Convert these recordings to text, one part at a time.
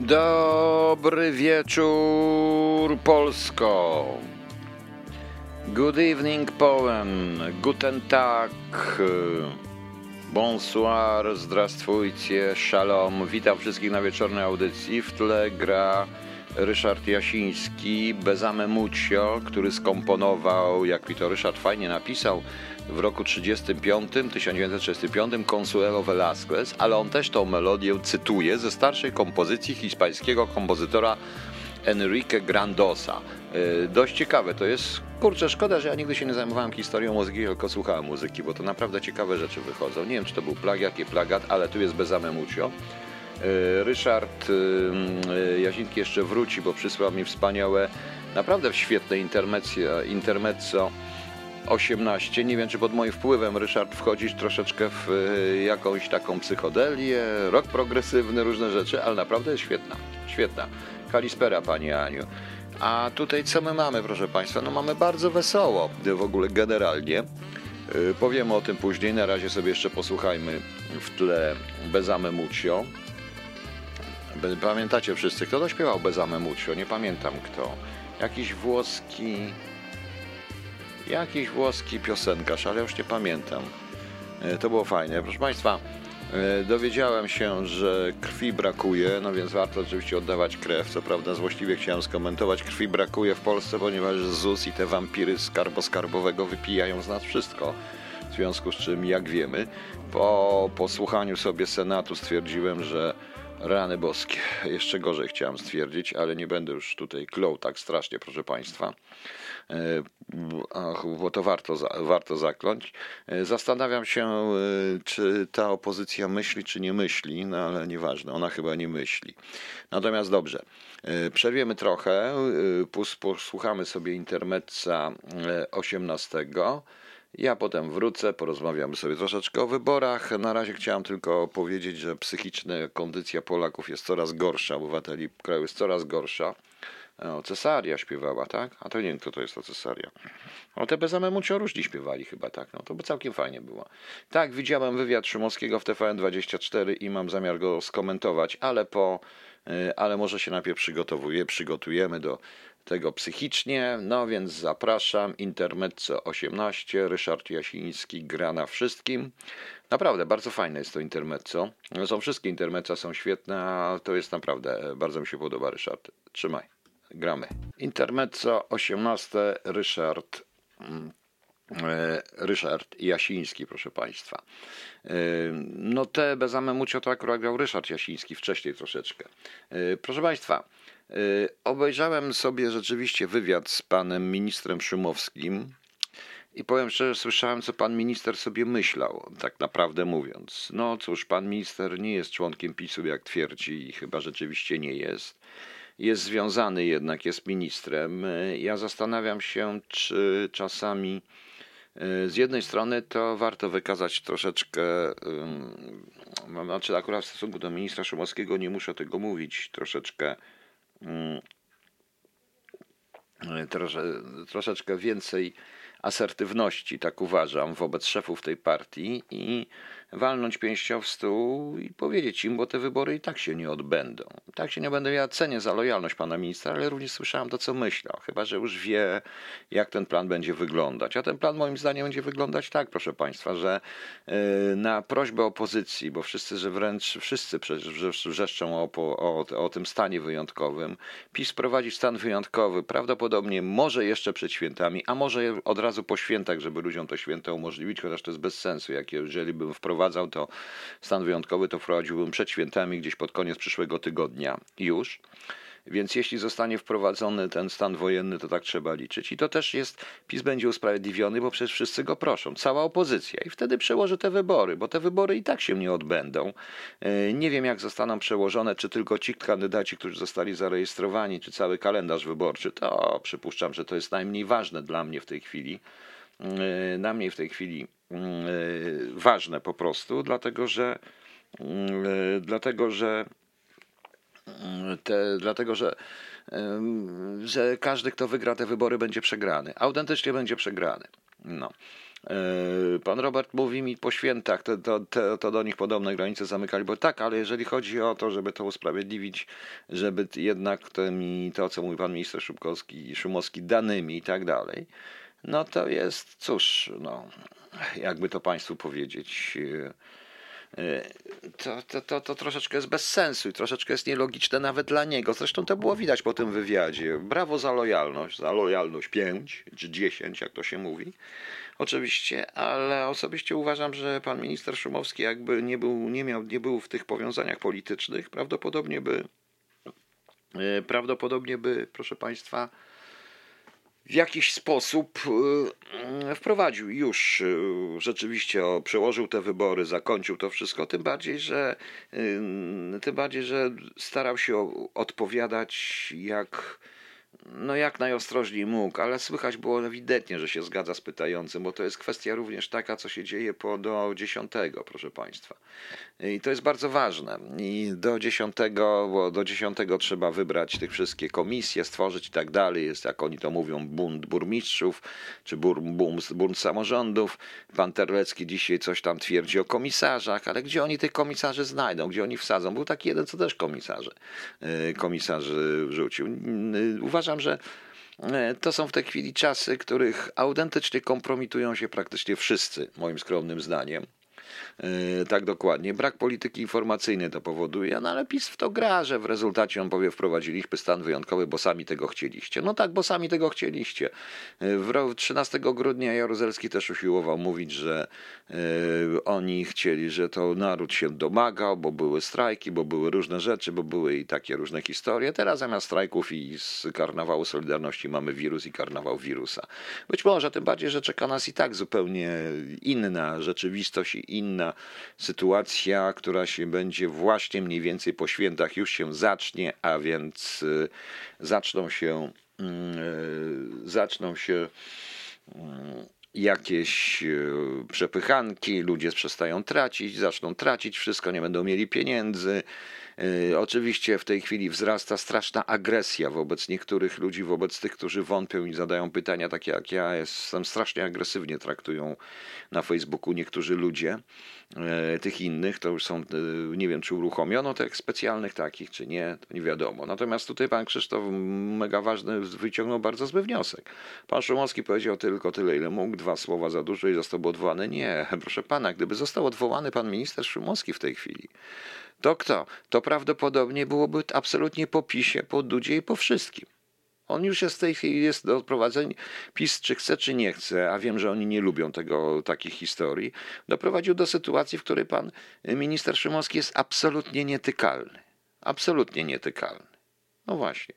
Dobry wieczór, Polsko. Good evening, Poland. Guten Tag. Bonsoir, zdrastwujcie, shalom. Witam wszystkich na wieczornej audycji. W tle gra Ryszard Jasiński, Bezame Mucio, który skomponował, jak mi to Ryszard fajnie napisał, w roku 35, 1935 Consuelo Velázquez, ale on też tą melodię cytuje ze starszej kompozycji hiszpańskiego kompozytora Enrique Grandosa. Yy, dość ciekawe to jest. Kurczę, szkoda, że ja nigdy się nie zajmowałem historią muzyki, tylko słuchałem muzyki, bo to naprawdę ciekawe rzeczy wychodzą. Nie wiem, czy to był plagiat, nie plagiat, ale tu jest Bezame Mucio. Yy, Ryszard yy, Jasiński jeszcze wróci, bo przysłał mi wspaniałe, naprawdę świetne intermezzo 18. Nie wiem, czy pod moim wpływem, Ryszard, wchodzisz troszeczkę w jakąś taką psychodelię, rok progresywny, różne rzeczy, ale naprawdę jest świetna. Świetna. Kalispera, Pani Aniu. A tutaj co my mamy, proszę Państwa? No mamy bardzo wesoło w ogóle generalnie. Powiemy o tym później. Na razie sobie jeszcze posłuchajmy w tle Bezame Mucio. Pamiętacie wszyscy, kto to śpiewał Bezame? Nie pamiętam kto. Jakiś włoski Jakiś włoski piosenkarz, ale już nie pamiętam. E, to było fajne. Proszę Państwa, e, dowiedziałem się, że krwi brakuje, no więc warto oczywiście oddawać krew. Co prawda złośliwie chciałem skomentować, krwi brakuje w Polsce, ponieważ ZUS i te wampiry skarbo-skarbowego wypijają z nas wszystko. W związku z czym, jak wiemy, po posłuchaniu sobie Senatu stwierdziłem, że rany boskie, jeszcze gorzej chciałem stwierdzić, ale nie będę już tutaj klął tak strasznie, proszę Państwa. E, bo to warto, warto zakląć. E, zastanawiam się, e, czy ta opozycja myśli, czy nie myśli, no ale nieważne, ona chyba nie myśli. Natomiast dobrze, przerwiemy trochę, posłuchamy sobie intermezza 18. Ja potem wrócę, porozmawiamy sobie troszeczkę o wyborach. Na razie chciałem tylko powiedzieć, że psychiczna kondycja Polaków jest coraz gorsza, obywateli kraju jest coraz gorsza. O, Cesaria śpiewała, tak? A to nie wiem, kto to jest ta Cesaria. O, te bezamemu różni śpiewali chyba, tak? No to by całkiem fajnie było. Tak, widziałem wywiad Szymowskiego w TVN24 i mam zamiar go skomentować, ale po, y, ale może się najpierw przygotowuję, przygotujemy do tego psychicznie, no więc zapraszam, Intermezzo 18, Ryszard Jasiński gra na wszystkim. Naprawdę, bardzo fajne jest to Intermezzo. Są wszystkie Intermezza są świetne, a to jest naprawdę, bardzo mi się podoba, Ryszard. Trzymaj gramy. Intermezzo 18, Ryszard. E, Ryszard Jasiński, proszę Państwa. E, no te bez Amemucio to akurat grał Ryszard Jasiński wcześniej troszeczkę. E, proszę Państwa, obejrzałem sobie rzeczywiście wywiad z panem ministrem Szymowskim i powiem szczerze, słyszałem, co pan minister sobie myślał, tak naprawdę mówiąc. No cóż, pan minister nie jest członkiem PiSu, jak twierdzi, i chyba rzeczywiście nie jest jest związany jednak, jest ministrem. Ja zastanawiam się, czy czasami z jednej strony to warto wykazać troszeczkę, znaczy akurat w stosunku do ministra Szumowskiego nie muszę tego mówić, troszeczkę trosze, troszeczkę więcej asertywności, tak uważam, wobec szefów tej partii i walnąć pięścią w stół i powiedzieć im, bo te wybory i tak się nie odbędą. Tak się nie będę. Ja cenię za lojalność pana ministra, ale również słyszałem to, co myślał. Chyba, że już wie, jak ten plan będzie wyglądać. A ten plan moim zdaniem będzie wyglądać tak, proszę państwa, że yy, na prośbę opozycji, bo wszyscy, że wręcz wszyscy wrzeszczą o, o, o tym stanie wyjątkowym, PiS prowadzi stan wyjątkowy, prawdopodobnie może jeszcze przed świętami, a może od razu po świętach, żeby ludziom to święto umożliwić, chociaż to jest bez sensu. Jak jeżeli bym wprowadził wprowadzał, to stan wyjątkowy to wprowadziłbym przed świętami, gdzieś pod koniec przyszłego tygodnia już. Więc jeśli zostanie wprowadzony ten stan wojenny, to tak trzeba liczyć. I to też jest, PiS będzie usprawiedliwiony, bo przecież wszyscy go proszą, cała opozycja. I wtedy przełoży te wybory, bo te wybory i tak się nie odbędą. E, nie wiem, jak zostaną przełożone, czy tylko ci kandydaci, którzy zostali zarejestrowani, czy cały kalendarz wyborczy. To przypuszczam, że to jest najmniej ważne dla mnie w tej chwili. E, na mnie w tej chwili e, ważne po prostu, dlatego że e, dlatego, że te, dlatego, że że każdy, kto wygra te wybory, będzie przegrany. Autentycznie będzie przegrany. No. Pan Robert mówi mi po świętach, to, to, to, to, do nich podobne granice zamykali, bo tak, ale jeżeli chodzi o to, żeby to usprawiedliwić, żeby jednak tymi, to, co mówi pan minister Szumkowski Szumowski, danymi i tak dalej, no to jest, cóż, no, jakby to państwu powiedzieć, e, to, to, to, to troszeczkę jest bez sensu i troszeczkę jest nielogiczne nawet dla niego. Zresztą to było widać po tym wywiadzie. Brawo za lojalność, za lojalność 5 czy 10, jak to się mówi oczywiście, ale osobiście uważam, że pan minister Szumowski jakby nie był, nie miał, nie był w tych powiązaniach politycznych, prawdopodobnie by, e, prawdopodobnie by, proszę państwa, w jakiś sposób e, wprowadził już e, rzeczywiście przełożył te wybory, zakończył to wszystko, tym bardziej, że tym bardziej, że starał się odpowiadać jak no jak najostrożniej mógł, ale słychać było ewidentnie, że się zgadza z pytającym, bo to jest kwestia również taka, co się dzieje po do dziesiątego, proszę Państwa. I to jest bardzo ważne. I do dziesiątego, bo do dziesiątego trzeba wybrać tych wszystkie komisje, stworzyć i tak dalej. Jest, jak oni to mówią, bunt burmistrzów, czy bunt, bunt samorządów. Pan Terlecki dzisiaj coś tam twierdzi o komisarzach, ale gdzie oni tych komisarzy znajdą, gdzie oni wsadzą? Był taki jeden, co też komisarzy, y, komisarzy wrzucił. Y, uważam, uważam, że e, to są w tej chwili czasy, których autentycznie kompromitują się praktycznie wszyscy, moim skromnym zdaniem. E, tak dokładnie. Brak polityki informacyjnej to powoduje, no ale PiS w to gra, że w rezultacie on powie wprowadziliśmy stan wyjątkowy, bo sami tego chcieliście. No tak, bo sami tego chcieliście. E, w 13 grudnia Jaruzelski też usiłował mówić, że e, oni chcieli, że to naród się domagał, bo były strajki, bo były różne rzeczy, bo były i takie różne historie. Teraz zamiast strajków i z karnawału Solidarności mamy wirus i karnawał wirusa. Być może, tym bardziej, że czeka nas i tak zupełnie inna rzeczywistość i inna inna sytuacja, która się będzie właśnie mniej więcej po świętach już się zacznie, a więc y, zaczną się mm, y, zaczną się mm, jakieś y, przepychanki, ludzie przestają tracić, zaczną tracić wszystko, nie będą mieli pieniędzy. Oczywiście w tej chwili wzrasta straszna agresja wobec niektórych ludzi, wobec tych, którzy wątpią i zadają pytania takie jak ja. Jestem strasznie agresywnie traktują na Facebooku niektórzy ludzie. E, tych innych, to już są, e, nie wiem, czy uruchomiono tych specjalnych takich, czy nie, to nie wiadomo. Natomiast tutaj pan Krzysztof mega ważny wyciągnął bardzo zły wniosek. Pan Szumowski powiedział tylko tyle, ile mógł, dwa słowa za dużo i został odwołany. Nie, proszę pana, gdyby został odwołany pan minister Szumowski w tej chwili, to kto? To prawdopodobnie byłoby absolutnie po PiSie, po Dudzie i po wszystkim. On już jest w tej chwili jest do odprowadzenia. PiS, czy chce, czy nie chce, a wiem, że oni nie lubią tego, takich historii, doprowadził do sytuacji, w której pan minister Szymowski jest absolutnie nietykalny. Absolutnie nietykalny. No właśnie.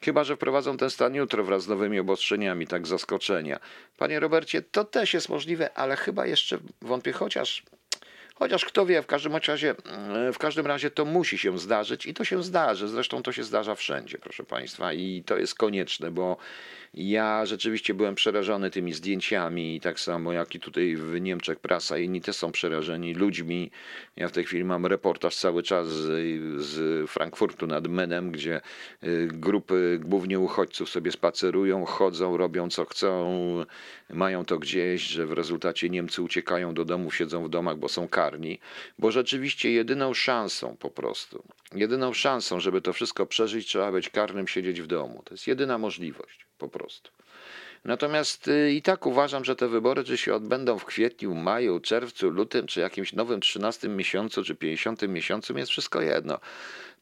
Chyba, że wprowadzą ten stan jutro wraz z nowymi obostrzeniami, tak zaskoczenia. Panie Robercie, to też jest możliwe, ale chyba jeszcze wątpię, chociaż Chociaż kto wie, w każdym razie, mm, w każdym razie to musi się zdarzyć i to się zdarzy. Zresztą to się zdarza wszędzie, proszę Państwa, i to jest konieczne, bo ja rzeczywiście byłem przerażony tymi zdjęciami, tak samo jak i tutaj w Niemczech prasa, inni też są przerażeni ludźmi. Ja w tej chwili mam reportaż cały czas z, z Frankfurtu nad Menem, gdzie y, grupy głównie uchodźców sobie spacerują, chodzą, robią co chcą, mają to gdzieś, że w rezultacie Niemcy uciekają do domu, siedzą w domach, bo są bo rzeczywiście jedyną szansą po prostu, jedyną szansą, żeby to wszystko przeżyć, trzeba być karnym, siedzieć w domu. To jest jedyna możliwość po prostu. Natomiast y, i tak uważam, że te wybory, czy się odbędą w kwietniu, maju, czerwcu, lutym, czy jakimś nowym 13 miesiącu, czy 50 miesiącu, jest wszystko jedno.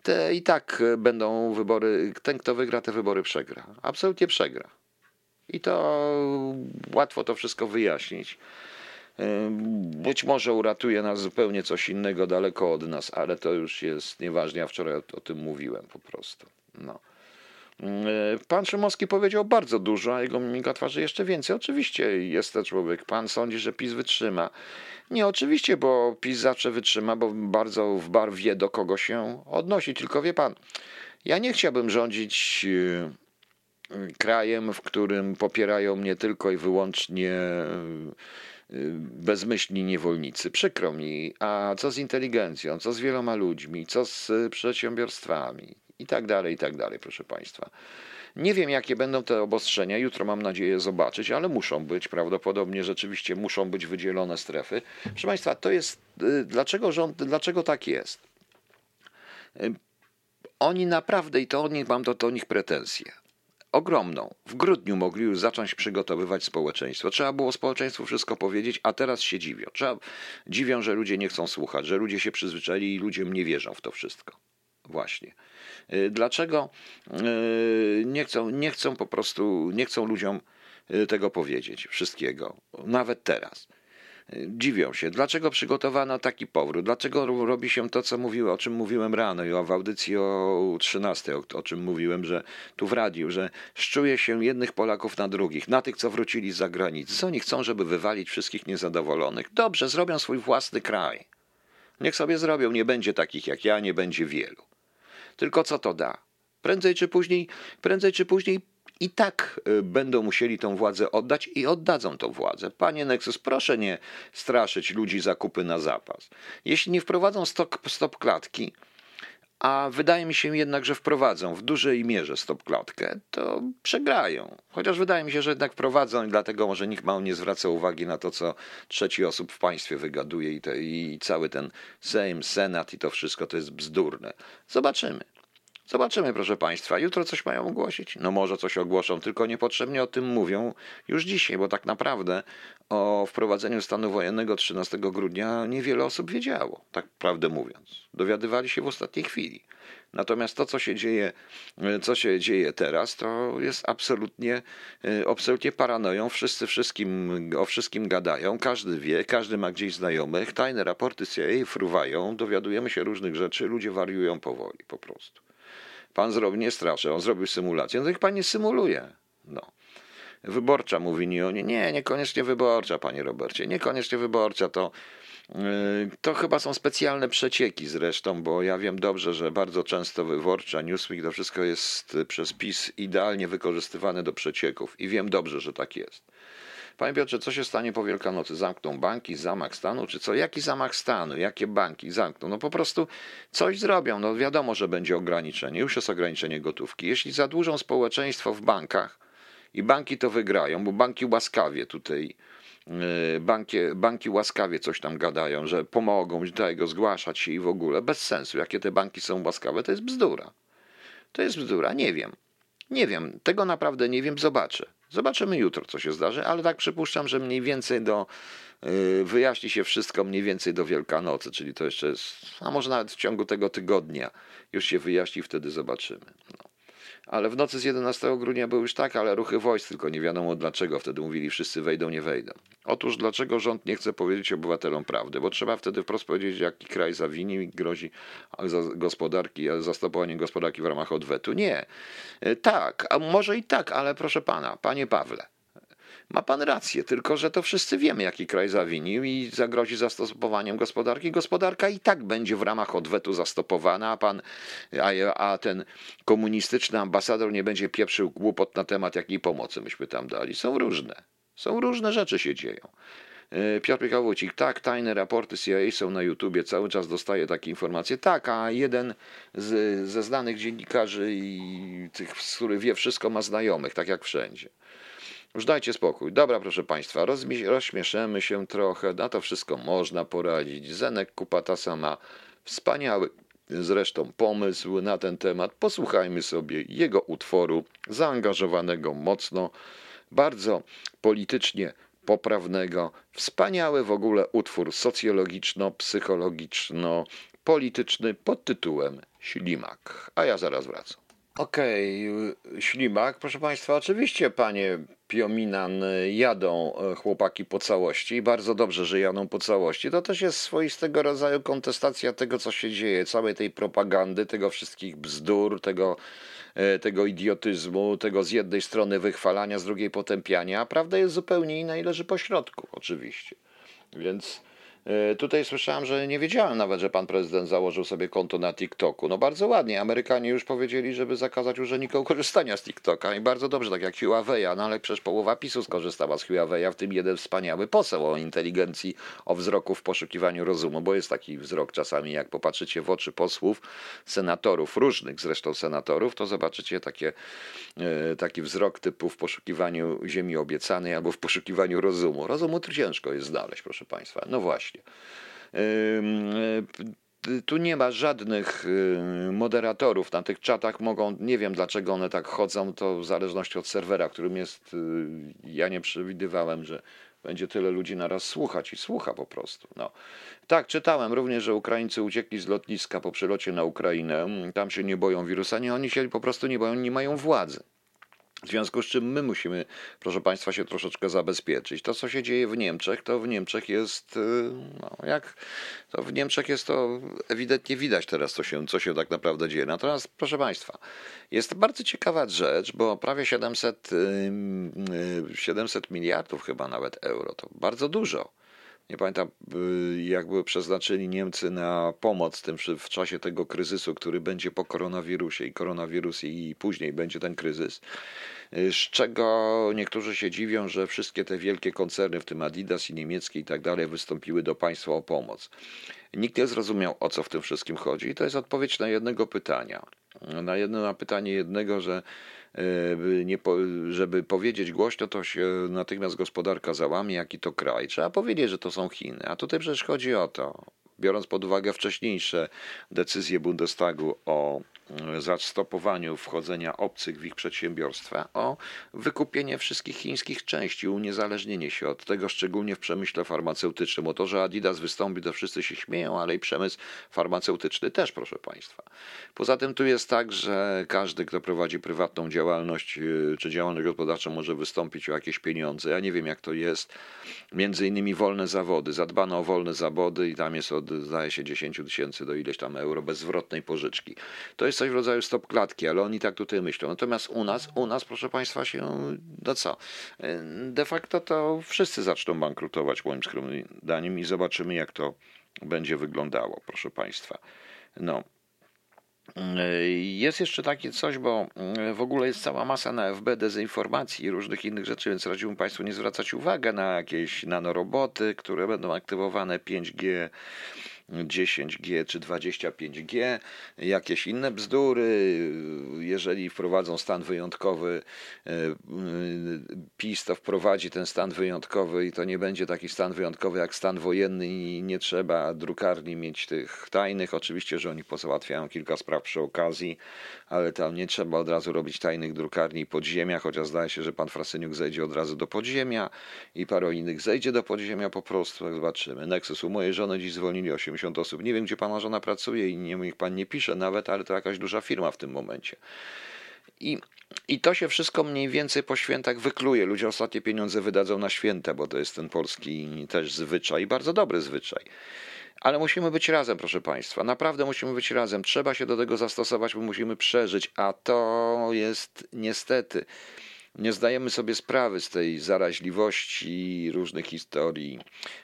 Te i tak y, będą wybory, ten kto wygra te wybory przegra. Absolutnie przegra. I to łatwo to wszystko wyjaśnić. Być może uratuje nas zupełnie coś innego daleko od nas, ale to już jest nieważne. Ja wczoraj o, o tym mówiłem po prostu. No. Pan Szymowski powiedział bardzo dużo, a jego mimika twarzy jeszcze więcej. Oczywiście jest to człowiek. Pan sądzi, że PiS wytrzyma. Nie, oczywiście, bo PiS zawsze wytrzyma, bo bardzo w bar wie, do kogo się odnosi. Tylko wie pan, ja nie chciałbym rządzić krajem, w którym popierają mnie tylko i wyłącznie bezmyślni niewolnicy. Przykro mi, a co z inteligencją, co z wieloma ludźmi, co z przedsiębiorstwami i tak dalej, i tak dalej, proszę Państwa. Nie wiem, jakie będą te obostrzenia. Jutro mam nadzieję zobaczyć, ale muszą być. Prawdopodobnie rzeczywiście muszą być wydzielone strefy. Proszę Państwa, to jest. Y, dlaczego rząd, dlaczego tak jest? Y, oni naprawdę, i to oni, mam do, do nich pretensje, ogromną. W grudniu mogli już zacząć przygotowywać społeczeństwo. Trzeba było społeczeństwu wszystko powiedzieć, a teraz się dziwią. Trzeba, dziwią, że ludzie nie chcą słuchać, że ludzie się przyzwyczaili i ludzie nie wierzą w to wszystko. Właśnie. Y, dlaczego y, nie chcą, nie chcą po prostu, nie chcą ludziom y, tego powiedzieć, wszystkiego, nawet teraz dziwią się, dlaczego przygotowano taki powrót, dlaczego robi się to, co mówiłem, o czym mówiłem rano i w audycji o 13, o, o czym mówiłem, że tu w radiu, że szczuje się jednych Polaków na drugich, na tych, co wrócili z zagranicy. Co oni chcą, żeby wywalić wszystkich niezadowolonych? Dobrze, zrobią swój własny kraj. Niech sobie zrobią, nie będzie takich jak ja, nie będzie wielu. Tylko co to da? Prędzej czy później, prędzej czy później i tak y, będą musieli tą władzę oddać i oddadzą tą władzę. Panie Nexus, proszę nie straszyć ludzi zakupy na zapas. Jeśli nie wprowadzą stop, stop klatki, a wydaje mi się jednak, że wprowadzą w dużej mierze stop klatkę, to przegrają. Chociaż wydaje mi się, że jednak wprowadzą i dlatego może nikt mało nie zwraca uwagi na to, co trzeci osób w państwie wygaduje i, te, i cały ten Sejm, Senat i to wszystko to jest bzdurne. Zobaczymy. Zobaczymy, proszę Państwa. Jutro coś mają ogłosić? No może coś ogłoszą, tylko niepotrzebnie o tym mówią już dzisiaj, bo tak naprawdę o wprowadzeniu stanu wojennego 13 grudnia niewiele osób wiedziało, tak prawdę mówiąc. Dowiadywali się w ostatniej chwili. Natomiast to, co się dzieje, co się dzieje teraz, to jest absolutnie, absolutnie paranoją. Wszyscy wszystkim, o wszystkim gadają, każdy wie, każdy ma gdzieś znajomych. Tajne raporty CIA fruwają, dowiadujemy się różnych rzeczy, ludzie wariują powoli po prostu. Pan zrobił, nie straszy, on zrobił symulację. No to niech pan nie symuluje. No. Wyborcza mówi nie o nie. Nie, niekoniecznie wyborcza, panie Robercie. Niekoniecznie wyborcza. To, yy, to chyba są specjalne przecieki zresztą, bo ja wiem dobrze, że bardzo często wyborcza, Newsweek, to wszystko jest przez PiS idealnie wykorzystywane do przecieków. I wiem dobrze, że tak jest. Panie Piotrze, co się stanie po Wielkanocy? Zamkną banki, zamach stanu, czy co? Jaki zamach stanu? Jakie banki zamkną? No po prostu coś zrobią. No wiadomo, że będzie ograniczenie. Już jest ograniczenie gotówki. Jeśli zadłużą społeczeństwo w bankach i banki to wygrają, bo banki łaskawie tutaj y, Banki, banki łaskawie coś tam gadają, że pomogą tego zgłaszać się i w ogóle. Bez sensu. Jakie te banki są łaskawe, to jest bzdura. To jest bzdura. Nie wiem. Nie wiem. Tego naprawdę nie wiem. Zobaczę. Zobaczymy jutro, co się zdarzy, ale tak przypuszczam, że mniej więcej do y, wyjaśni się wszystko mniej więcej do Wielkanocy, czyli to jeszcze jest, a może nawet w ciągu tego tygodnia już się wyjaśni, wtedy zobaczymy. No ale w nocy z 11 grudnia był już tak, ale ruchy wojsk, tylko nie wiadomo dlaczego. Wtedy mówili wszyscy wejdą, nie wejdą. Otóż dlaczego rząd nie chce powiedzieć obywatelom prawdy? Bo trzeba wtedy wprost powiedzieć, jaki kraj zawinił i grozi gospodarki, zastopowanie gospodarki w ramach odwetu. Nie. E, tak, a może i tak, ale proszę pana, panie Pawle, ma pan rację, tylko że to wszyscy wiemy, jaki kraj zawinił i zagrozi zastopowaniem gospodarki. Gospodarka i tak będzie w ramach odwetu zastopowana, a pan, a, a ten komunistyczny ambasador nie będzie pieprzył głupot na temat, jakiej pomocy myśmy tam dali. Są różne. Są różne rzeczy się dzieją. E, Piotr Wójcik, tak, tajne raporty CIA są na YouTubie, cały czas dostaje takie informacje. Tak, a jeden z, ze znanych dziennikarzy i tych, który wie wszystko, ma znajomych, tak jak wszędzie. Już dajcie spokój. Dobra, proszę Państwa, rozśmieszymy się trochę, na to wszystko można poradzić. Zenek Kupatasa ma wspaniały zresztą pomysł na ten temat. Posłuchajmy sobie jego utworu, zaangażowanego mocno, bardzo politycznie poprawnego, wspaniały w ogóle utwór socjologiczno-psychologiczno-polityczny pod tytułem Ślimak. A ja zaraz wracam. Okej, okay, ślimak. Proszę Państwa, oczywiście, panie Piominan, jadą e, chłopaki po całości i bardzo dobrze, że jadą po całości. To też jest swoistego rodzaju kontestacja tego, co się dzieje, całej tej propagandy, tego wszystkich bzdur, tego, e, tego idiotyzmu, tego z jednej strony wychwalania, z drugiej potępiania, prawda jest zupełnie inna i leży po środku, oczywiście. Więc tutaj słyszałem, że nie wiedziałem nawet, że pan prezydent założył sobie konto na TikToku. No bardzo ładnie. Amerykanie już powiedzieli, żeby zakazać urzędnikom korzystania z TikToka i bardzo dobrze, tak jak Huawei'a, no ale przecież połowa PiSu skorzystała z Huawei'a, w tym jeden wspaniały poseł o inteligencji, o wzroku w poszukiwaniu rozumu, bo jest taki wzrok czasami, jak popatrzycie w oczy posłów, senatorów, różnych zresztą senatorów, to zobaczycie takie, e, taki wzrok typu w poszukiwaniu ziemi obiecanej albo w poszukiwaniu rozumu. Rozumu ciężko jest znaleźć, proszę państwa. No właśnie właśnie. Tu nie ma żadnych moderatorów na tych czatach. Mogą, nie wiem dlaczego one tak chodzą, to w zależności od serwera, którym jest. Ja nie przewidywałem, że będzie tyle ludzi naraz słuchać i słucha po prostu. No. Tak, czytałem również, że Ukraińcy uciekli z lotniska po przylocie na Ukrainę. Tam się nie boją wirusa, nie, oni się po prostu nie boją, nie mają władzy. W związku z czym my musimy, proszę Państwa, się troszeczkę zabezpieczyć. To, co się dzieje w Niemczech, to w Niemczech jest, y, no, jak to w Niemczech jest to ewidentnie widać teraz, co się, co się tak naprawdę dzieje. Natomiast, proszę Państwa, jest bardzo ciekawa rzecz, bo prawie 700, 700 y, y, miliardów chyba nawet euro, to bardzo dużo nie pamiętam, jak były przeznaczyli Niemcy na pomoc tym w czasie tego kryzysu, który będzie po koronawirusie i koronawirus i później będzie ten kryzys. Z czego niektórzy się dziwią, że wszystkie te wielkie koncerny, w tym Adidas i niemieckie i tak dalej, wystąpiły do państwa o pomoc. Nikt nie zrozumiał, o co w tym wszystkim chodzi. I to jest odpowiedź na jednego pytania. Na jedno na pytanie jednego, że E, nie, żeby powiedzieć głośno, to się natychmiast gospodarka załamie, jaki to kraj. Trzeba powiedzieć, że to są Chiny. A tutaj przecież chodzi o to, biorąc pod uwagę wcześniejsze decyzje Bundestagu o zastopowaniu wchodzenia obcych w ich przedsiębiorstwa, o wykupienie wszystkich chińskich części, uniezależnienie się od tego, szczególnie w przemyśle farmaceutycznym. O to, że Adidas wystąpi, to wszyscy się śmieją, ale i przemysł farmaceutyczny też, proszę Państwa. Poza tym tu jest tak, że każdy, kto prowadzi prywatną działalność y, czy działalność gospodarczą, może wystąpić o jakieś pieniądze. Ja nie wiem, jak to jest. Między innymi wolne zawody. Zadbano o wolne zawody i tam jest od, zdaje się, 10 tysięcy do ileś tam euro bezzwrotnej pożyczki. To jest jest coś w rodzaju stop klatki, ale oni tak tutaj myślą. Natomiast u nas, u nas, proszę Państwa, się, no co, de facto to wszyscy zaczną bankrutować, moim skromnym zdaniem, i zobaczymy, jak to będzie wyglądało, proszę Państwa. No. Jest jeszcze takie coś, bo w ogóle jest cała masa na FB dezinformacji i różnych innych rzeczy, więc radziłbym Państwu nie zwracać uwagi na jakieś nanoroboty, które będą aktywowane 5G 10G czy 25G, jakieś inne bzdury. Jeżeli wprowadzą stan wyjątkowy, e, PiS to wprowadzi ten stan wyjątkowy i to nie będzie taki stan wyjątkowy jak stan wojenny i nie trzeba drukarni mieć tych tajnych. Oczywiście, że oni pozałatwiają kilka spraw przy okazji, ale tam nie trzeba od razu robić tajnych drukarni podziemia, chociaż zdaje się, że pan Frasyniuk zejdzie od razu do podziemia i paru innych zejdzie do podziemia po prostu, zobaczymy. Nexus u mojej żony dziś zwolnili 8 80 osób. Nie wiem, gdzie pana żona pracuje i nie, niech pan nie pisze nawet, ale to jakaś duża firma w tym momencie. I, I to się wszystko mniej więcej po świętach wykluje. Ludzie ostatnie pieniądze wydadzą na święta, bo to jest ten polski też zwyczaj, bardzo dobry zwyczaj. Ale musimy być razem, proszę Państwa. Naprawdę musimy być razem. Trzeba się do tego zastosować, bo musimy przeżyć, a to jest niestety nie zdajemy sobie sprawy z tej zaraźliwości różnych historii.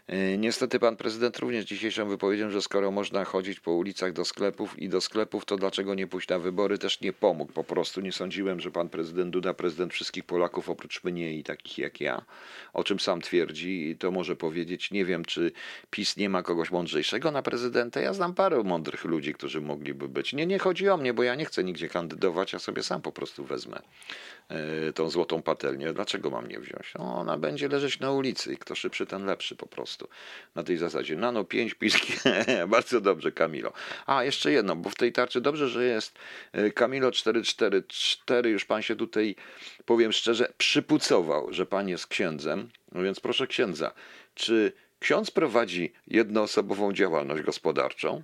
E, niestety pan prezydent również dzisiejszą wypowiedzią, że skoro można chodzić po ulicach do sklepów i do sklepów, to dlaczego nie pójść na wybory, też nie pomógł. Po prostu nie sądziłem, że pan prezydent Duda, prezydent wszystkich Polaków oprócz mnie i takich jak ja, o czym sam twierdzi, to może powiedzieć. Nie wiem, czy PiS nie ma kogoś mądrzejszego na prezydenta. Ja znam parę mądrych ludzi, którzy mogliby być. Nie, nie chodzi o mnie, bo ja nie chcę nigdzie kandydować, ja sobie sam po prostu wezmę tą złotą patelnię. Dlaczego mam nie wziąć? No, ona będzie leżeć na ulicy i kto szybszy, ten lepszy po prostu. Na tej zasadzie. Nano 5 piski. Bardzo dobrze, Kamilo. A, jeszcze jedno, bo w tej tarczy dobrze, że jest e, Kamilo 444. Już pan się tutaj, powiem szczerze, przypucował, że pan jest księdzem. No więc proszę księdza, czy ksiądz prowadzi jednoosobową działalność gospodarczą?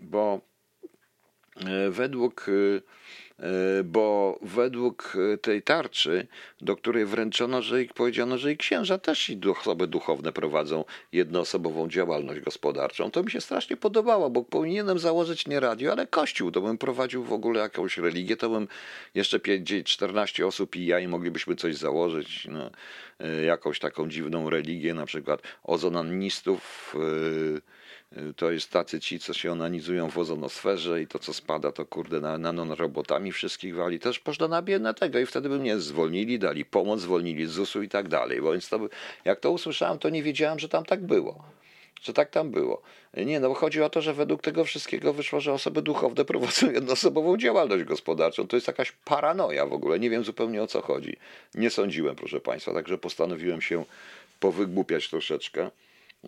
Bo według E, bo według e, tej tarczy, do której wręczono, że i powiedziano, że i księża też i osoby duchowne prowadzą jednoosobową działalność gospodarczą, to mi się strasznie podobało, bo powinienem założyć nie radio, ale kościół, to bym prowadził w ogóle jakąś religię, to bym jeszcze 14 osób i ja i moglibyśmy coś założyć, no, e, jakąś taką dziwną religię, na przykład ozonanistów, yy, to jest tacy ci, co się onanizują w ozonosferze i to, co spada, to kurde na nanorobotami wszystkich wali. Też można na biedne tego i wtedy by mnie zwolnili, dali pomoc, zwolnili z ZUS-u i tak dalej. Bo więc to, jak to usłyszałem, to nie wiedziałem, że tam tak było. Że tak tam było. Nie, no bo chodzi o to, że według tego wszystkiego wyszło, że osoby duchowne prowadzą jednoosobową działalność gospodarczą. To jest jakaś paranoja w ogóle. Nie wiem zupełnie o co chodzi. Nie sądziłem, proszę Państwa, także postanowiłem się powygłupiać troszeczkę.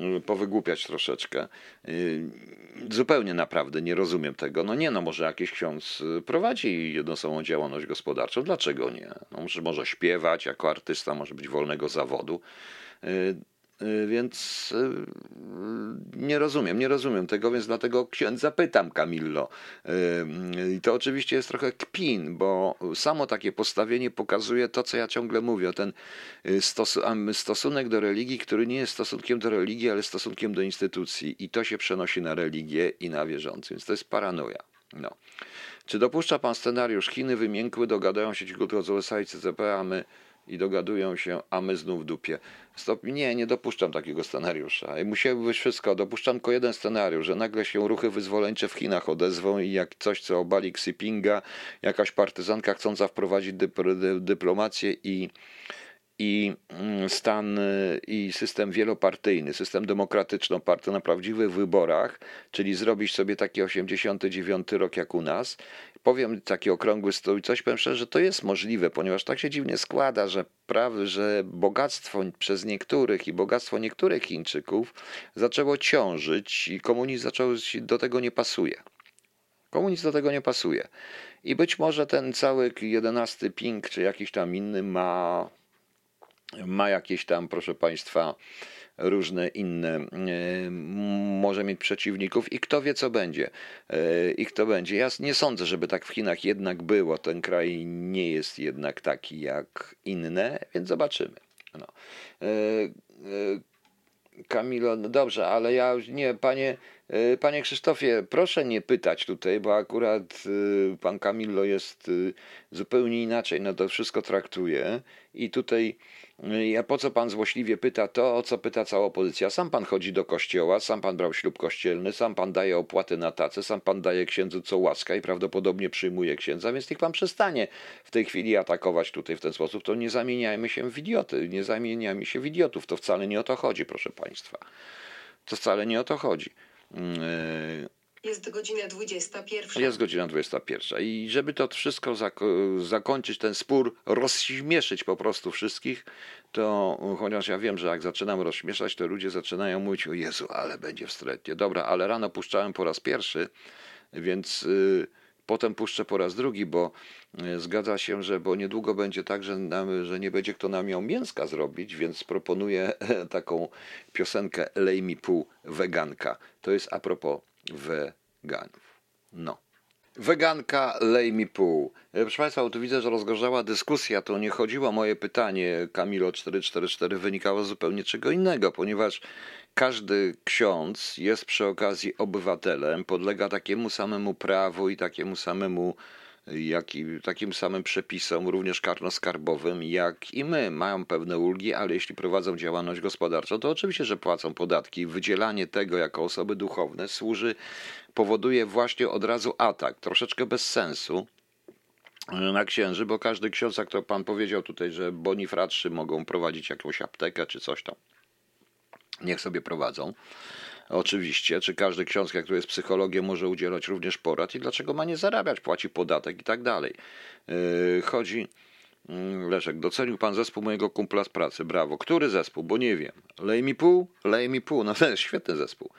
Y, powygłupiać troszeczkę. Y, zupełnie naprawdę nie rozumiem tego. No nie, no może jakiś ksiądz y, prowadzi jednoosobową działalność gospodarczą. Dlaczego nie? No może, może śpiewać jako artysta, może być wolnego zawodu. Y, więc y, nie rozumiem, nie rozumiem tego, więc dlatego księdza pytam Camillo. Y, I to oczywiście jest trochę kpin, bo samo takie postawienie pokazuje to, co ja ciągle mówię, ten stosunek do religii, który nie jest stosunkiem do religii, ale stosunkiem do instytucji i to się przenosi na religię i na wierzących, więc to jest paranoja. No. Czy dopuszcza pan scenariusz Chiny wymiękły, dogadają się ci i CCP, a my i dogadują się, a my znów w dupie. Stop, nie, nie dopuszczam takiego scenariusza. Musiałoby być wszystko. Dopuszczam tylko jeden scenariusz, że nagle się ruchy wyzwoleńcze w Chinach odezwą i jak coś, co obali Xi Jinpinga, jakaś partyzanka chcąca wprowadzić dyplomację i i mm, stan y, i system wielopartyjny, system demokratyczno-partyjny na prawdziwych wyborach, czyli zrobić sobie taki 89 rok jak u nas. Powiem taki okrągły stół i coś powiem szczerze, że to jest możliwe, ponieważ tak się dziwnie składa, że, praw, że bogactwo przez niektórych i bogactwo niektórych Chińczyków zaczęło ciążyć i komunizm zaczął, do tego nie pasuje. Komunizm do tego nie pasuje. I być może ten cały jedenasty ping, czy jakiś tam inny ma ma jakieś tam, proszę Państwa, różne inne, e, może mieć przeciwników i kto wie, co będzie. E, I kto będzie. Ja nie sądzę, żeby tak w Chinach jednak było. Ten kraj nie jest jednak taki jak inne, więc zobaczymy. No. E, Kamilo, no dobrze, ale ja już nie, panie, panie Krzysztofie, proszę nie pytać tutaj, bo akurat pan Kamilo jest zupełnie inaczej na to wszystko traktuje i tutaj a po co pan złośliwie pyta to, o co pyta cała opozycja? Sam pan chodzi do kościoła, sam pan brał ślub kościelny, sam pan daje opłaty na tace, sam pan daje księdzu co łaska i prawdopodobnie przyjmuje księdza, więc niech pan przestanie w tej chwili atakować tutaj w ten sposób. To nie zamieniajmy się w idioty, nie zamieniajmy się w idiotów. To wcale nie o to chodzi, proszę państwa. To wcale nie o to chodzi. Yy, jest godzina 21. Jest godzina 21. I żeby to wszystko zako- zakończyć, ten spór, rozśmieszyć po prostu wszystkich, to chociaż ja wiem, że jak zaczynam rozśmieszać, to ludzie zaczynają mówić: O Jezu, ale będzie wstrętnie. Dobra, ale rano puszczałem po raz pierwszy, więc. Yy, potem puszczę po raz drugi, bo y, zgadza się, że bo niedługo będzie tak, że, nam, że nie będzie kto nam miał mięska zrobić, więc proponuję taką piosenkę Lej mi pół weganka. To jest a propos weganów. No. Weganka, lej mi pół. E, proszę Państwa, tu widzę, że rozgorzała dyskusja. To nie chodziło moje pytanie, Kamilo 444, wynikało z zupełnie czego innego, ponieważ każdy ksiądz jest przy okazji obywatelem, podlega takiemu samemu prawu i takiemu samemu jak i takim samym przepisom, również karno-skarbowym, jak i my. Mają pewne ulgi, ale jeśli prowadzą działalność gospodarczą, to oczywiście, że płacą podatki. Wydzielanie tego jako osoby duchowne służy, powoduje właśnie od razu atak, troszeczkę bez sensu, na księży, bo każdy ksiądz, jak to pan powiedział tutaj, że bonifratrzy mogą prowadzić jakąś aptekę czy coś tam. Niech sobie prowadzą. Oczywiście, czy każdy ksiądz, który jest psychologiem, może udzielać również porad i dlaczego ma nie zarabiać, płaci podatek i tak dalej. Yy, chodzi. Mm, Leszek, docenił pan zespół mojego kumpla z pracy. Brawo. Który zespół? Bo nie wiem. Lej mi pół? Lej mi pół. No to jest świetny zespół.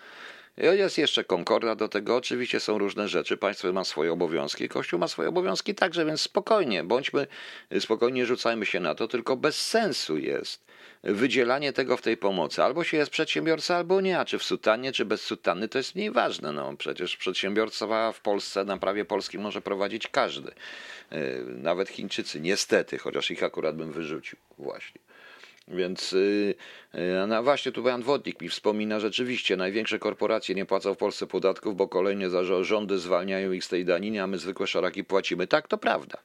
Jest jeszcze konkorda do tego, oczywiście są różne rzeczy, państwo ma swoje obowiązki, Kościół ma swoje obowiązki także, więc spokojnie, bądźmy, spokojnie rzucajmy się na to, tylko bez sensu jest wydzielanie tego w tej pomocy. Albo się jest przedsiębiorca, albo nie, a czy w sutannie, czy bez sutanny, to jest mniej ważne. No, przecież przedsiębiorca w Polsce, na prawie polskim może prowadzić każdy. E, nawet Chińczycy, niestety, chociaż ich akurat bym wyrzucił właśnie. Więc yy, no właśnie tu Jan Wodnik mi wspomina, rzeczywiście największe korporacje nie płacą w Polsce podatków, bo kolejne rządy zwalniają ich z tej daniny, a my zwykłe szaraki płacimy. Tak, to prawda.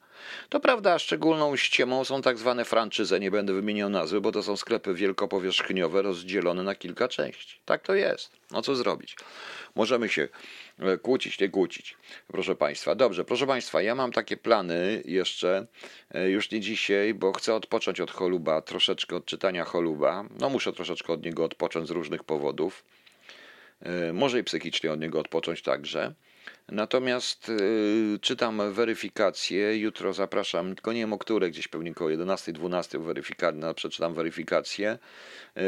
To prawda, a szczególną ściemą są tak zwane franczyzy, nie będę wymieniał nazwy, bo to są sklepy wielkopowierzchniowe rozdzielone na kilka części. Tak to jest. No co zrobić? Możemy się kłócić, nie kłócić. Proszę Państwa. Dobrze, proszę Państwa, ja mam takie plany jeszcze, e, już nie dzisiaj, bo chcę odpocząć od Choluba, troszeczkę od czytania Choluba. No muszę troszeczkę od niego odpocząć z różnych powodów. E, może i psychicznie od niego odpocząć także. Natomiast y, czytam weryfikację. Jutro zapraszam, tylko nie wiem o które, gdzieś pewnie około 11-12 weryfikację, no, przeczytam weryfikację.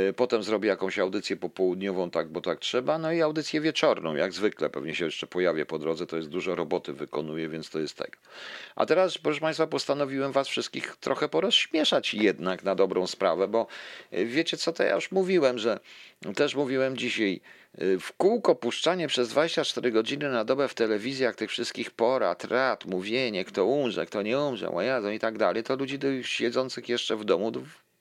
Y, potem zrobię jakąś audycję popołudniową, tak, bo tak trzeba. No i audycję wieczorną, jak zwykle. Pewnie się jeszcze pojawię po drodze, to jest dużo roboty wykonuję, więc to jest tego. A teraz, proszę Państwa, postanowiłem Was wszystkich trochę porozśmieszać jednak na dobrą sprawę, bo y, wiecie co, to ja już mówiłem, że też mówiłem dzisiaj, w kółko puszczanie przez 24 godziny na dobę w telewizjach tych wszystkich porad, rad, mówienie, kto umrze, kto nie umrze, o i tak dalej, to ludzi siedzących jeszcze w domu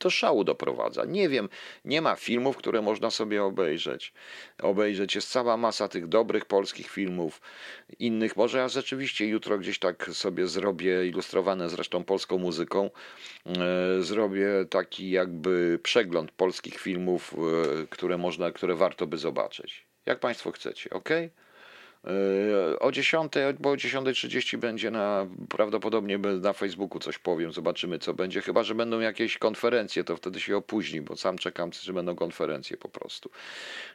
do szału doprowadza. Nie wiem, nie ma filmów, które można sobie obejrzeć. Obejrzeć jest cała masa tych dobrych polskich filmów, innych. Może ja rzeczywiście jutro gdzieś tak sobie zrobię, ilustrowane zresztą polską muzyką, e, zrobię taki jakby przegląd polskich filmów, e, które można, które warto by zobaczyć. Jak Państwo chcecie, ok? O 10, bo o 10.30 będzie na, prawdopodobnie na Facebooku coś powiem, zobaczymy co będzie, chyba że będą jakieś konferencje, to wtedy się opóźni, bo sam czekam, że będą konferencje po prostu.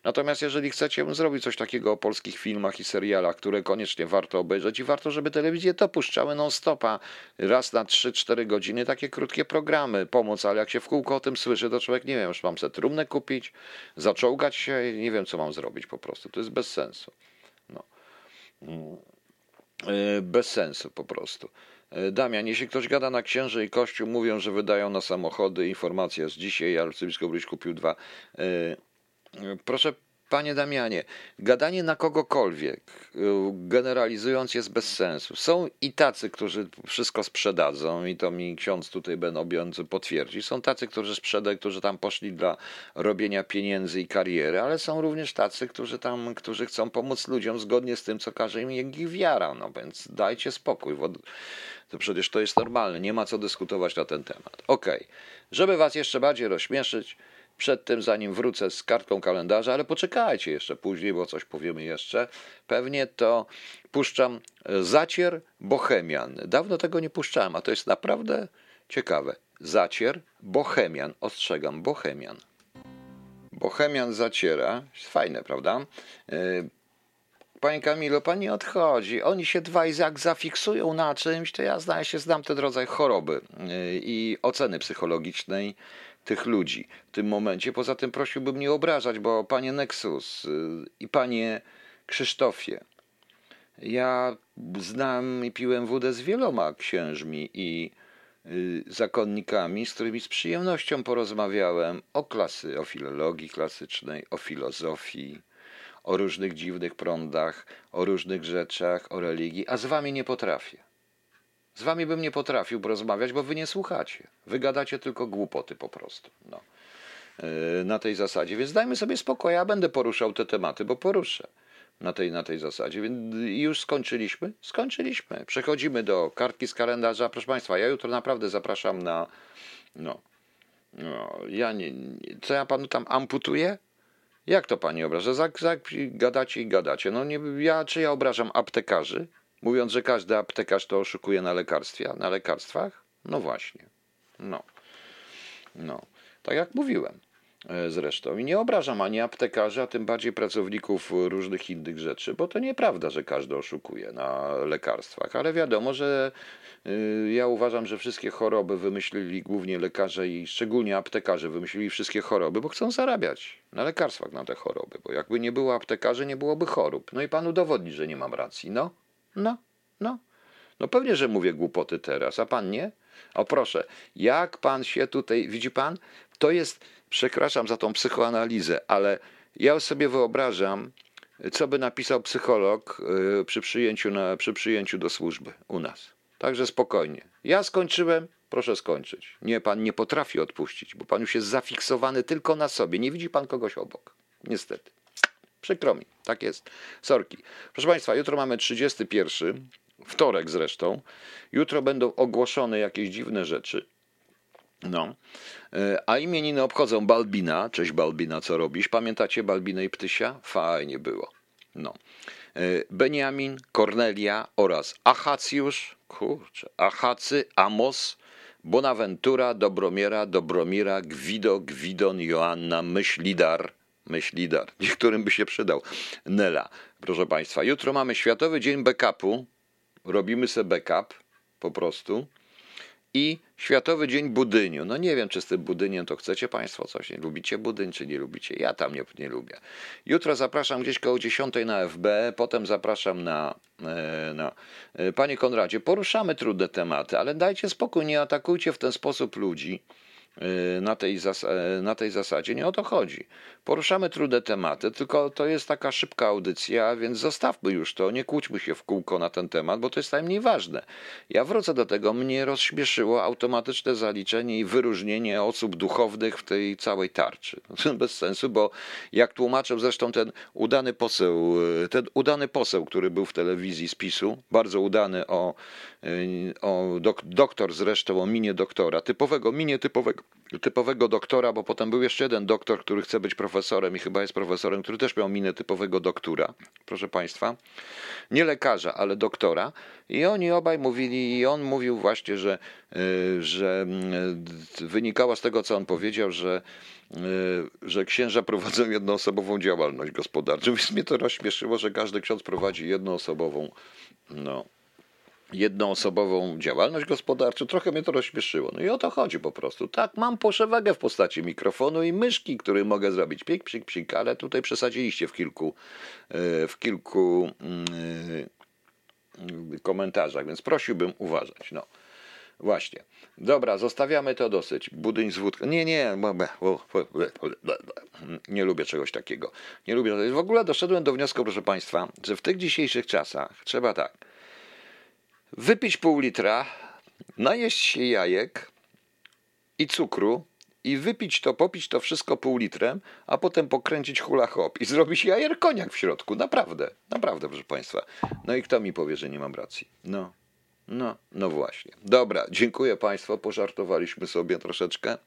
Natomiast jeżeli chcecie zrobić coś takiego o polskich filmach i serialach, które koniecznie warto obejrzeć i warto, żeby telewizje to puszczały non-stopa, raz na 3-4 godziny, takie krótkie programy, pomoc, ale jak się w kółko o tym słyszy, to człowiek nie wiem, już mam sobie trumnę kupić, zaczołgać się, nie wiem co mam zrobić po prostu, to jest bez sensu. No. E, bez sensu po prostu. E, Damian, jeśli ktoś gada na księży i kościół, mówią, że wydają na samochody. Informacja z dzisiaj, arcybiskup Bryś kupił dwa. E, proszę Panie Damianie, gadanie na kogokolwiek, y, generalizując, jest bez sensu. Są i tacy, którzy wszystko sprzedadzą, i to mi ksiądz tutaj będący potwierdzi. Są tacy, którzy sprzedają, którzy tam poszli dla robienia pieniędzy i kariery, ale są również tacy, którzy tam, którzy chcą pomóc ludziom zgodnie z tym, co każe im ich wiara. No więc dajcie spokój. To przecież to jest normalne, nie ma co dyskutować na ten temat. Okej, okay. żeby was jeszcze bardziej rozśmieszyć, przed tym, zanim wrócę z kartką kalendarza, ale poczekajcie jeszcze później, bo coś powiemy jeszcze. Pewnie to puszczam e, Zacier Bohemian. Dawno tego nie puszczałem, a to jest naprawdę ciekawe. Zacier Bohemian. Ostrzegam, Bohemian. Bohemian zaciera. Fajne, prawda? E, Panie Kamilo, pan nie odchodzi. Oni się dwaj jak zafiksują na czymś, to ja zdaje się znam ten rodzaj choroby e, i oceny psychologicznej tych ludzi w tym momencie. Poza tym prosiłbym nie obrażać, bo panie Nexus y, i panie Krzysztofie, ja znam i piłem wódę z wieloma księżmi i y, zakonnikami, z którymi z przyjemnością porozmawiałem o klasy, o filologii klasycznej, o filozofii, o różnych dziwnych prądach, o różnych rzeczach, o religii, a z wami nie potrafię. Z wami bym nie potrafił porozmawiać, bo wy nie słuchacie. Wy gadacie tylko głupoty po prostu. No. Yy, na tej zasadzie. Więc dajmy sobie spokój. Ja będę poruszał te tematy, bo poruszę na tej, na tej zasadzie. Więc już skończyliśmy? Skończyliśmy. Przechodzimy do kartki z kalendarza. Proszę Państwa, ja jutro naprawdę zapraszam na. No. no ja nie, Co ja panu tam amputuję? Jak to pani obraża? Zak, zak, gadacie i gadacie. No nie, ja, czy ja obrażam aptekarzy? Mówiąc, że każdy aptekarz to oszukuje na lekarstwie, na lekarstwach? No właśnie. No. No. Tak jak mówiłem. E, zresztą. I nie obrażam ani aptekarzy, a tym bardziej pracowników różnych innych rzeczy, bo to nieprawda, że każdy oszukuje na lekarstwach, ale wiadomo, że y, ja uważam, że wszystkie choroby wymyślili głównie lekarze i szczególnie aptekarze wymyślili wszystkie choroby, bo chcą zarabiać na lekarstwach na te choroby, bo jakby nie było aptekarzy, nie byłoby chorób. No i pan udowodni, że nie mam racji. No, no, no. No pewnie, że mówię głupoty teraz, a pan nie? O proszę, jak pan się tutaj, widzi pan, to jest przepraszam za tą psychoanalizę, ale ja sobie wyobrażam, co by napisał psycholog y, przy przyjęciu, na, przy przyjęciu do służby u nas. Także spokojnie. Ja skończyłem, proszę skończyć. Nie, pan nie potrafi odpuścić, bo pan już jest zafiksowany tylko na sobie. Nie widzi pan kogoś obok. Niestety. Przykro mi, tak jest. Sorki. Proszę Państwa, jutro mamy 31, wtorek zresztą. Jutro będą ogłoszone jakieś dziwne rzeczy. No. E, a imieniny obchodzą Balbina. Cześć Balbina, co robisz? Pamiętacie Balbinę i Ptysia? Fajnie było. No. E, Beniamin, Kornelia oraz Achacjusz, kurczę, Achacy, Amos, Bonaventura, Dobromiera, Dobromira, Gwido, Gwidon, Joanna, Myślidar, Myślidar, niektórym by się przydał, Nela. Proszę Państwa, jutro mamy Światowy Dzień Backupu. Robimy sobie backup po prostu i Światowy Dzień Budyniu. No nie wiem, czy z tym budyniem to chcecie Państwo coś. Nie lubicie budyń, czy nie lubicie? Ja tam nie, nie lubię. Jutro zapraszam gdzieś koło 10 na FB, potem zapraszam na, e, na... E, Panie Konradzie, poruszamy trudne tematy, ale dajcie spokój, nie atakujcie w ten sposób ludzi. Y, na tej, y, na tej zasadzie. Nie o to chodzi. Poruszamy trudne tematy, tylko to jest taka szybka audycja, więc zostawmy już to, nie kłóćmy się w kółko na ten temat, bo to jest najmniej ważne. Ja wrócę do tego, mnie rozśmieszyło automatyczne zaliczenie i wyróżnienie osób duchownych w tej całej tarczy. Bez sensu, bo jak tłumaczył zresztą ten udany poseł, y, ten udany poseł, który był w telewizji z PiSu, bardzo udany o, o dok, doktor zresztą, o minie doktora, typowego, minie typowego typowego doktora, bo potem był jeszcze jeden doktor, który chce być profesorem i chyba jest profesorem, który też miał minę typowego doktora, proszę Państwa. Nie lekarza, ale doktora. I oni obaj mówili, i on mówił właśnie, że, y, że y, wynikało z tego, co on powiedział, że y, że księża prowadzą jednoosobową działalność gospodarczą, więc mnie to rozśmieszyło, że każdy ksiądz prowadzi jednoosobową no, jednoosobową działalność gospodarczą. Trochę mnie to rozśmieszyło. No i o to chodzi po prostu. Tak, mam przewagę w postaci mikrofonu i myszki, który mogę zrobić pik, pik, pik, ale tutaj przesadziliście w kilku, e, w kilku yy, komentarzach, więc prosiłbym uważać. No. Właśnie. Dobra, zostawiamy to dosyć. Budyń z wódką. Nie, nie, nie lubię czegoś takiego. Nie lubię. W ogóle doszedłem do wniosku, proszę Państwa, że w tych dzisiejszych czasach trzeba tak wypić pół litra, najeść się jajek i cukru i wypić to, popić to wszystko pół litrem, a potem pokręcić hula hop i zrobić jajer koniak w środku. Naprawdę, naprawdę, proszę Państwa. No i kto mi powie, że nie mam racji? No, no, no właśnie. Dobra, dziękuję Państwu, pożartowaliśmy sobie troszeczkę.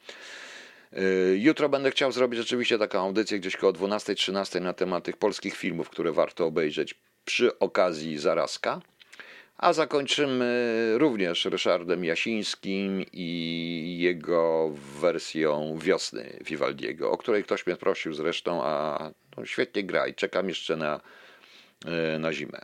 Y, jutro będę chciał zrobić rzeczywiście taką audycję gdzieś koło 12-13 na temat tych polskich filmów, które warto obejrzeć przy okazji zarazka. A zakończymy również Ryszardem Jasińskim i jego wersją Wiosny Vivaldiego, o której ktoś mnie prosił zresztą, a no, świetnie gra i czekam jeszcze na, e, na zimę.